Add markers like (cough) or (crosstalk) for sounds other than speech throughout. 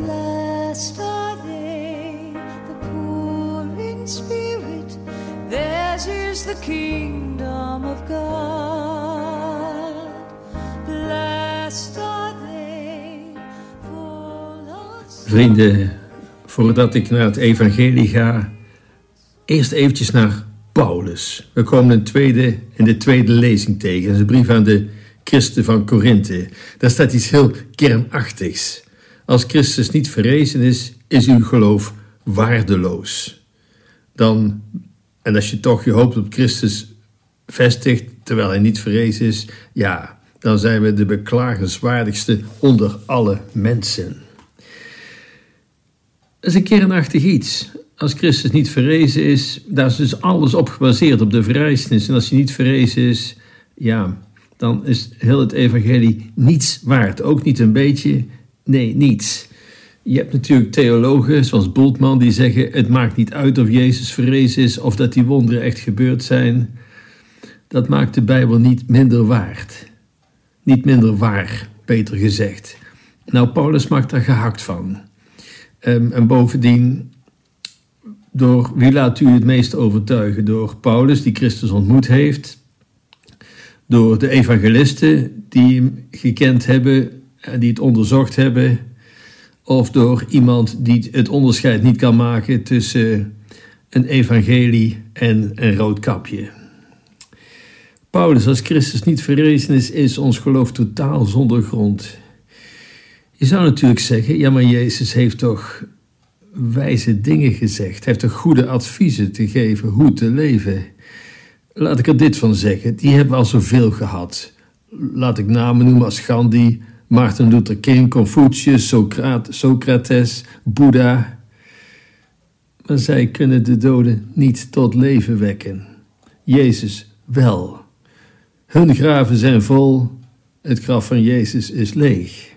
Blessed are the poor in spirit, theirs is the kingdom of God. Blessed Vrienden, voordat ik naar het evangelie ga, eerst eventjes naar Paulus. We komen een tweede, in de tweede lezing tegen. Dat is een brief aan de christen van Korinthe. Daar staat iets heel kernachtigs. Als Christus niet verrezen is, is uw geloof waardeloos. Dan, en als je toch je hoop op Christus vestigt, terwijl hij niet verrezen is, ja, dan zijn we de beklagenswaardigste onder alle mensen. Dat is een kernachtig iets. Als Christus niet verrezen is, daar is dus alles op gebaseerd, op de verrijzenis. En als hij niet verrezen is, ja, dan is heel het evangelie niets waard. Ook niet een beetje, nee, niets. Je hebt natuurlijk theologen zoals Bultmann die zeggen: het maakt niet uit of Jezus verrezen is of dat die wonderen echt gebeurd zijn. Dat maakt de Bijbel niet minder waard. Niet minder waar, beter gezegd. Nou, Paulus maakt daar gehakt van. Ehm, en bovendien, door wie laat u het meest overtuigen? Door Paulus, die Christus ontmoet heeft, door de evangelisten die hem gekend hebben en die het onderzocht hebben, of door iemand die het onderscheid niet kan maken tussen een evangelie en een rood kapje. Paulus, als Christus niet verrezen is, is ons geloof totaal zonder grond. Je zou natuurlijk zeggen, ja maar Jezus heeft toch wijze dingen gezegd. Hij heeft toch goede adviezen te geven hoe te leven. Laat ik er dit van zeggen, die hebben al zoveel gehad. Laat ik namen noemen als Gandhi, Martin Luther King, Confucius, Socrates, Socrates Boeddha. Maar zij kunnen de doden niet tot leven wekken. Jezus wel. Hun graven zijn vol, het graf van Jezus is leeg.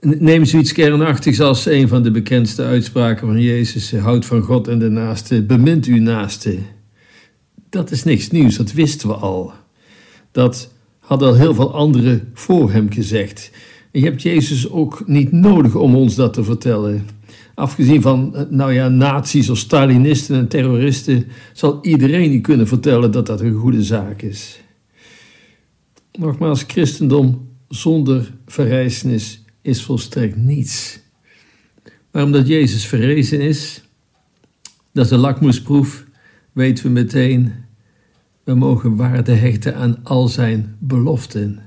Neem zoiets kernachtigs als een van de bekendste uitspraken van Jezus: houd van God en de naaste, bemint uw naaste. Dat is niks nieuws, dat wisten we al. Dat hadden al heel veel anderen voor hem gezegd. Je hebt Jezus ook niet nodig om ons dat te vertellen. Afgezien van, nou ja, nazi's of Stalinisten en terroristen, zal iedereen je kunnen vertellen dat dat een goede zaak is. Nogmaals, christendom zonder verrijzenis is volstrekt niets. Maar omdat Jezus verrezen is, dat is de lakmoesproef, weten we meteen, we mogen waarde hechten aan al zijn beloften.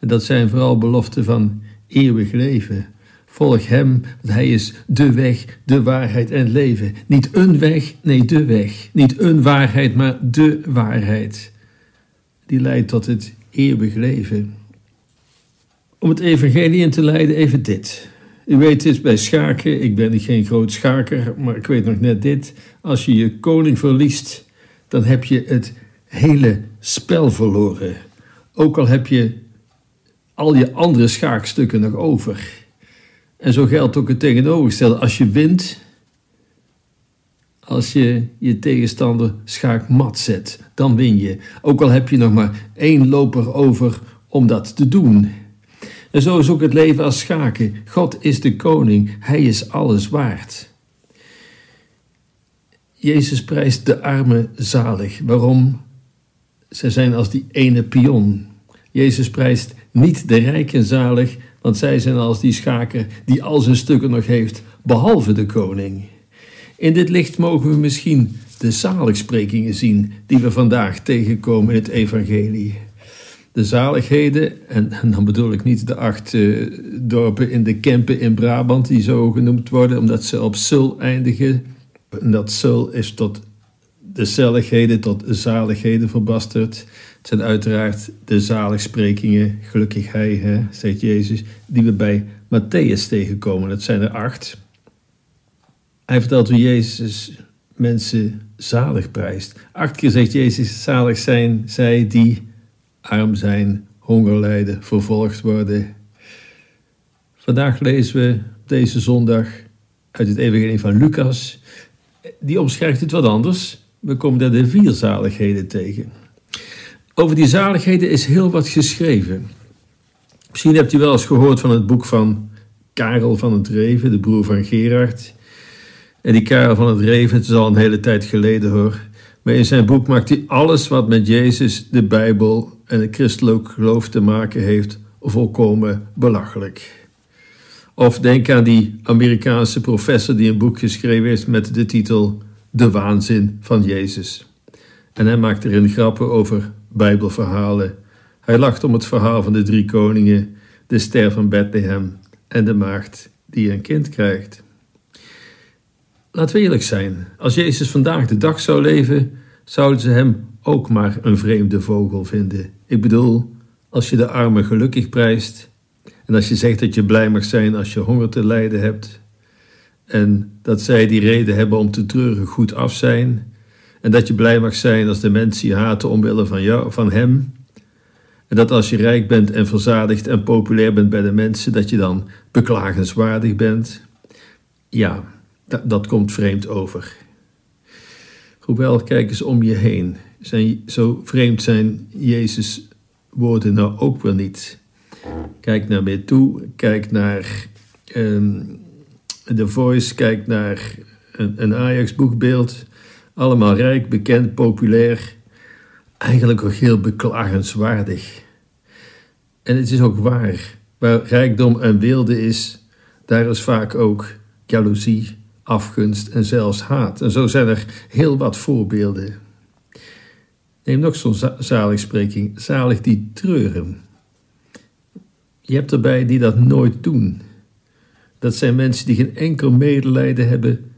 En dat zijn vooral beloften van eeuwig leven. Volg Hem, want Hij is de weg, de waarheid en het leven. Niet een weg, nee, de weg. Niet een waarheid, maar de waarheid. Die leidt tot het eeuwig leven. Om het evangelie in te leiden, even dit. U weet dit bij schaken, ik ben geen groot schaker, maar ik weet nog net dit. Als je je koning verliest, dan heb je het hele spel verloren. Ook al heb je al je andere schaakstukken nog over. En zo geldt ook het tegenovergestelde. Als je wint, als je je tegenstander schaakmat zet, dan win je. Ook al heb je nog maar één loper over om dat te doen. En zo is ook het leven als schaken. God is de koning, hij is alles waard. Jezus prijst de armen zalig. Waarom? Zij zijn als die ene pion. Jezus prijst niet de rijken zalig, want zij zijn als die schaker die al zijn stukken nog heeft, behalve de koning. In dit licht mogen we misschien de zaligsprekingen zien die we vandaag tegenkomen in het evangelie de zaligheden, en, en, (laughs) dan bedoel ik niet de acht uh, dorpen in de Kempen in Brabant, die zo genoemd worden, omdat ze op Sul eindigen. En dat Sul is tot de zaligheden, tot zaligheden verbasterd. Het zijn uiteraard de zaligsprekingen, gelukkig hij, zegt Jezus, die we bij Matthäus tegenkomen. Dat zijn er acht. Hij vertelt hoe Jezus mensen zalig prijst. Acht keer zegt Jezus, zalig zijn zij die arm zijn, honger lijden, vervolgd worden. Vandaag lezen we deze zondag uit het Evangelie van Lucas. Die omschrijft het wat anders. We komen daar de vier zaligheden tegen. Over die zaligheden is heel wat geschreven. Misschien hebt u wel eens gehoord van het boek van Karel van het Reven, de broer van Gerard. En die Karel van het Reven, het is al een hele tijd geleden hoor. Maar in zijn boek maakt hij alles wat met Jezus, de Bijbel en het christelijk geloof te maken heeft, volkomen belachelijk. Of denk aan die Amerikaanse professor die een boek geschreven heeft met de titel De Waanzin van Jezus. En hij maakt erin grappen over Bijbelverhalen. Hij lacht om het verhaal van de drie koningen, de ster van Bethlehem en de maagd die een kind krijgt. Laten we eerlijk zijn, als Jezus vandaag de dag zou leven, zouden ze hem ook maar een vreemde vogel vinden. Ik bedoel, als je de armen gelukkig prijst en als je zegt dat je blij mag zijn als je honger te lijden hebt en dat zij die reden hebben om te treuren goed af zijn en dat je blij mag zijn als de mensen je haten omwille van jou, van hem en dat als je rijk bent en verzadigd en populair bent bij de mensen, dat je dan beklagenswaardig bent. Ja, dat, komt vreemd over. Hoewel, kijk eens om je heen. Zijn, zo vreemd zijn Jezus' woorden nou ook wel niet. Kijk naar toe, kijk naar um, The Voice, kijk naar een, een Ajax-boekbeeld. Allemaal rijk, bekend, populair. Eigenlijk ook heel beklagenswaardig. En het is ook waar. Waar rijkdom en wilde is, daar is vaak ook jaloezie, afgunst en zelfs haat. En zo zijn er heel wat voorbeelden. Neem nog zo'n zaligspreking, zalig die treuren. Je hebt erbij die dat nooit doen. Dat zijn mensen die geen enkel medelijden hebben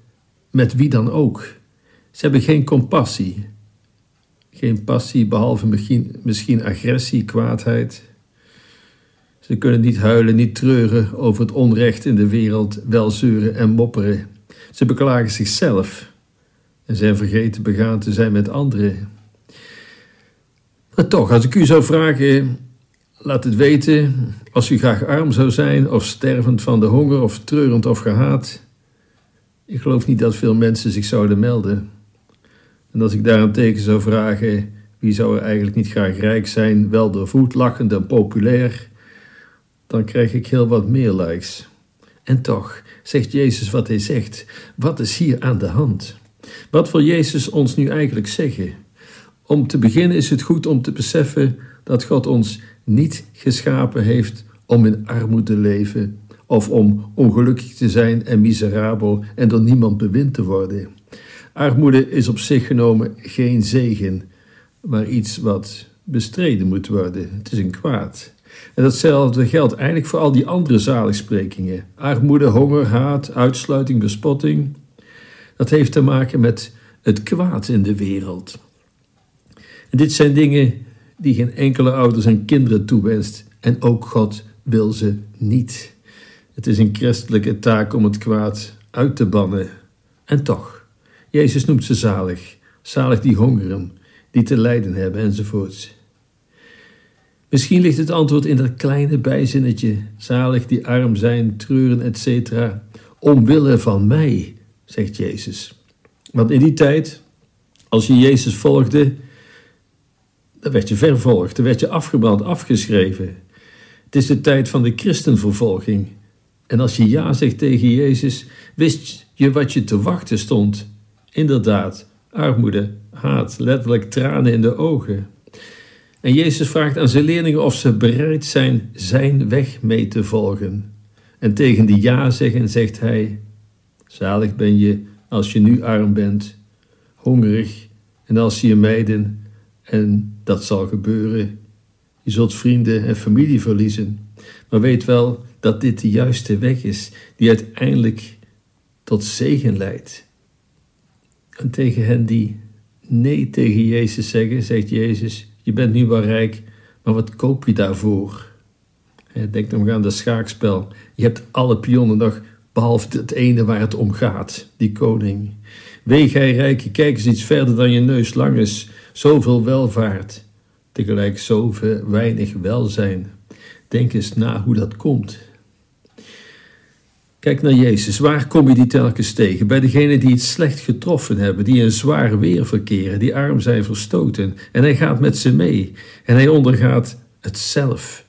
met wie dan ook. Ze hebben geen compassie. Geen passie, behalve misschien, misschien agressie, kwaadheid. Ze kunnen niet huilen, niet treuren over het onrecht in de wereld, wel zeuren en mopperen. Ze beklagen zichzelf en zijn vergeten begaan te zijn met anderen. Maar toch, als ik u zou vragen, laat het weten, als u graag arm zou zijn, of stervend van de honger, of treurend of gehaat. Ik geloof niet dat veel mensen zich zouden melden. En als ik daarentegen zou vragen, wie zou er eigenlijk niet graag rijk zijn, wel doorvoed, lachend en populair, dan krijg ik heel wat meer likes. En toch zegt Jezus wat hij zegt. Wat is hier aan de hand? Wat wil Jezus ons nu eigenlijk zeggen? Om te beginnen is het goed om te beseffen dat God ons niet geschapen heeft om in armoede te leven of om ongelukkig te zijn en miserabel en door niemand bewind te worden. Armoede is op zich genomen geen zegen, maar iets wat bestreden moet worden. Het is een kwaad. En datzelfde geldt eigenlijk voor al die andere zaligsprekingen. Armoede, honger, haat, uitsluiting, bespotting. Dat heeft te maken met het kwaad in de wereld. En dit zijn dingen die geen enkele ouder zijn kinderen toewenst. En ook God wil ze niet. Het is een christelijke taak om het kwaad uit te bannen. En toch, Jezus noemt ze zalig. Zalig die hongeren, die te lijden hebben enzovoorts. Misschien ligt het antwoord in dat kleine bijzinnetje, zalig die arm zijn, treuren, etc. Omwille van mij, zegt Jezus. Want in die tijd, als je Jezus volgde, dan werd je vervolgd, dan werd je afgebrand, afgeschreven. Het is de tijd van de christenvervolging. En als je ja zegt tegen Jezus, wist je wat je te wachten stond. Inderdaad, armoede, haat, letterlijk tranen in de ogen. En Jezus vraagt aan zijn leerlingen of ze bereid zijn zijn weg mee te volgen. En tegen die ja zeggen zegt hij: Zalig ben je als je nu arm bent, hongerig en als je je mijden, en dat zal gebeuren. Je zult vrienden en familie verliezen, maar weet wel dat dit de juiste weg is, die uiteindelijk tot zegen leidt. En tegen hen die nee tegen Jezus zeggen, zegt Jezus: je bent nu wel rijk, maar wat koop je daarvoor? Denk nog aan dat schaakspel. Je hebt alle pionnen nog, behalve het ene waar het om gaat, die koning. Weeg hij rijk, kijk eens iets verder dan je neus lang is. Zoveel welvaart, tegelijk zoveel weinig welzijn. Denk eens na hoe dat komt. Kijk naar Jezus. Waar kom je die telkens tegen? Bij degenen die het slecht getroffen hebben, die in zwaar weer verkeren, die arm zijn verstoten. En hij gaat met ze mee. En hij ondergaat het zelf.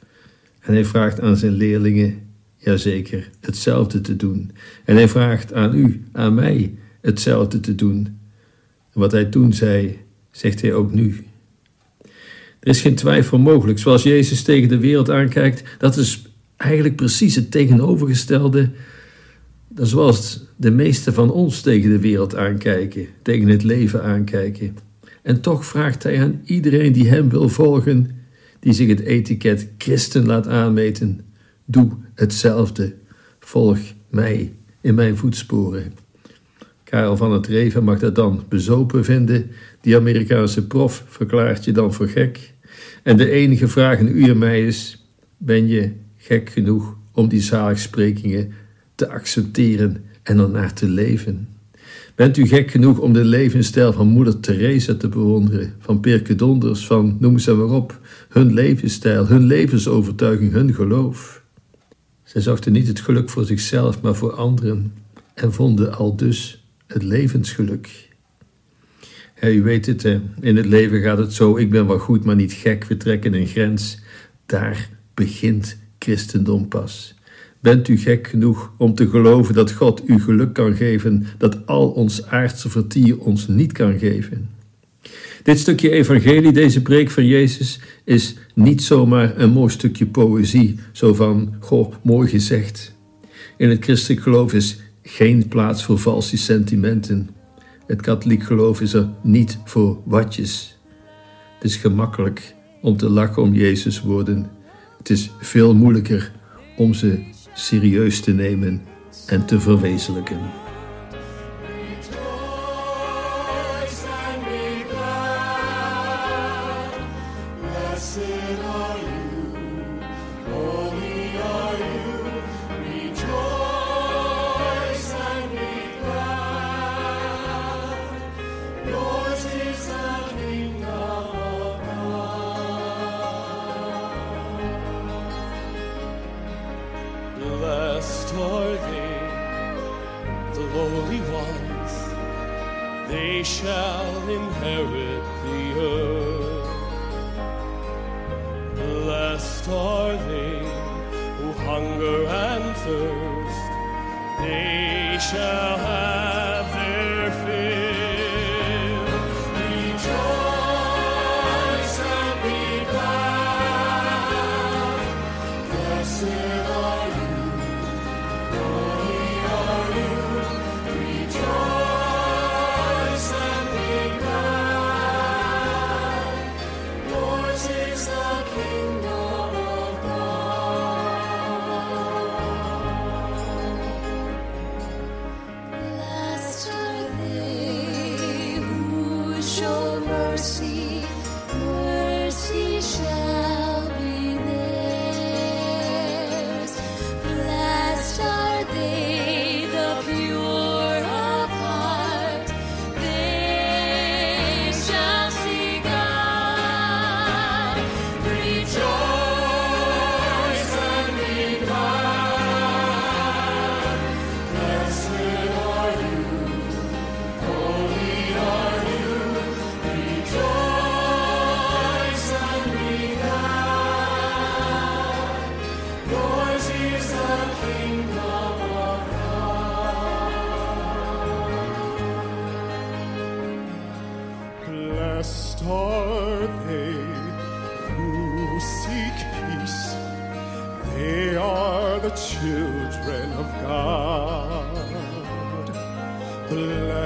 En hij vraagt aan zijn leerlingen: jazeker, hetzelfde te doen. En hij vraagt aan u, aan mij, hetzelfde te doen. wat hij toen zei, zegt hij ook nu. Er is geen twijfel mogelijk. Zoals Jezus tegen de wereld aankijkt, dat is eigenlijk precies het tegenovergestelde. Dan zoals de meeste van ons tegen de wereld aankijken, tegen het leven aankijken. En toch vraagt hij aan iedereen die hem wil volgen, die zich het etiket christen laat aanmeten: doe hetzelfde. Volg mij in mijn voetsporen. Karel van het Reven mag dat dan bezopen vinden. Die Amerikaanse prof verklaart je dan voor gek. En de enige vraag aan u en mij is: ben je gek genoeg om die zaligsprekingen te accepteren en ernaar te leven? Bent u gek genoeg om de levensstijl van moeder Teresa te bewonderen, van Pirke Donders, van noem ze maar op, hun levensstijl, hun levensovertuiging, hun geloof? Zij zochten niet het geluk voor zichzelf, maar voor anderen en vonden al dus het levensgeluk. U weet het, in het leven gaat het zo: ik ben wel goed, maar niet gek. We trekken een grens. Daar begint christendom pas. Bent u gek genoeg om te geloven dat God u geluk kan geven, dat al ons aardse vertier ons niet kan geven? Dit stukje evangelie, deze preek van Jezus, is niet zomaar een mooi stukje poëzie, zo van, goh, mooi gezegd. In het christelijk geloof is geen plaats voor valse sentimenten. Het katholiek geloof is er niet voor watjes. Het is gemakkelijk om te lachen om Jezus woorden. Het is veel moeilijker om ze serieus te nemen en te verwezenlijken. Lowly ones, they shall inherit the earth. Blessed are they who hunger and thirst, they shall have their fill. Rejoice and be glad. Blessed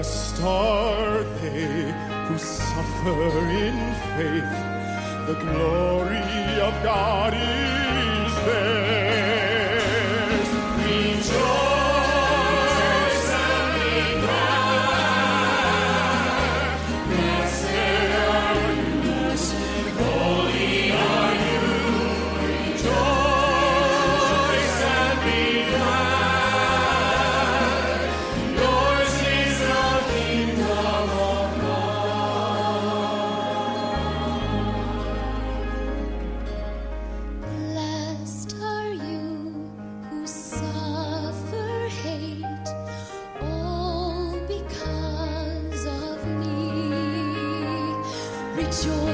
Blessed are they who suffer in faith. The glory of God is theirs. 就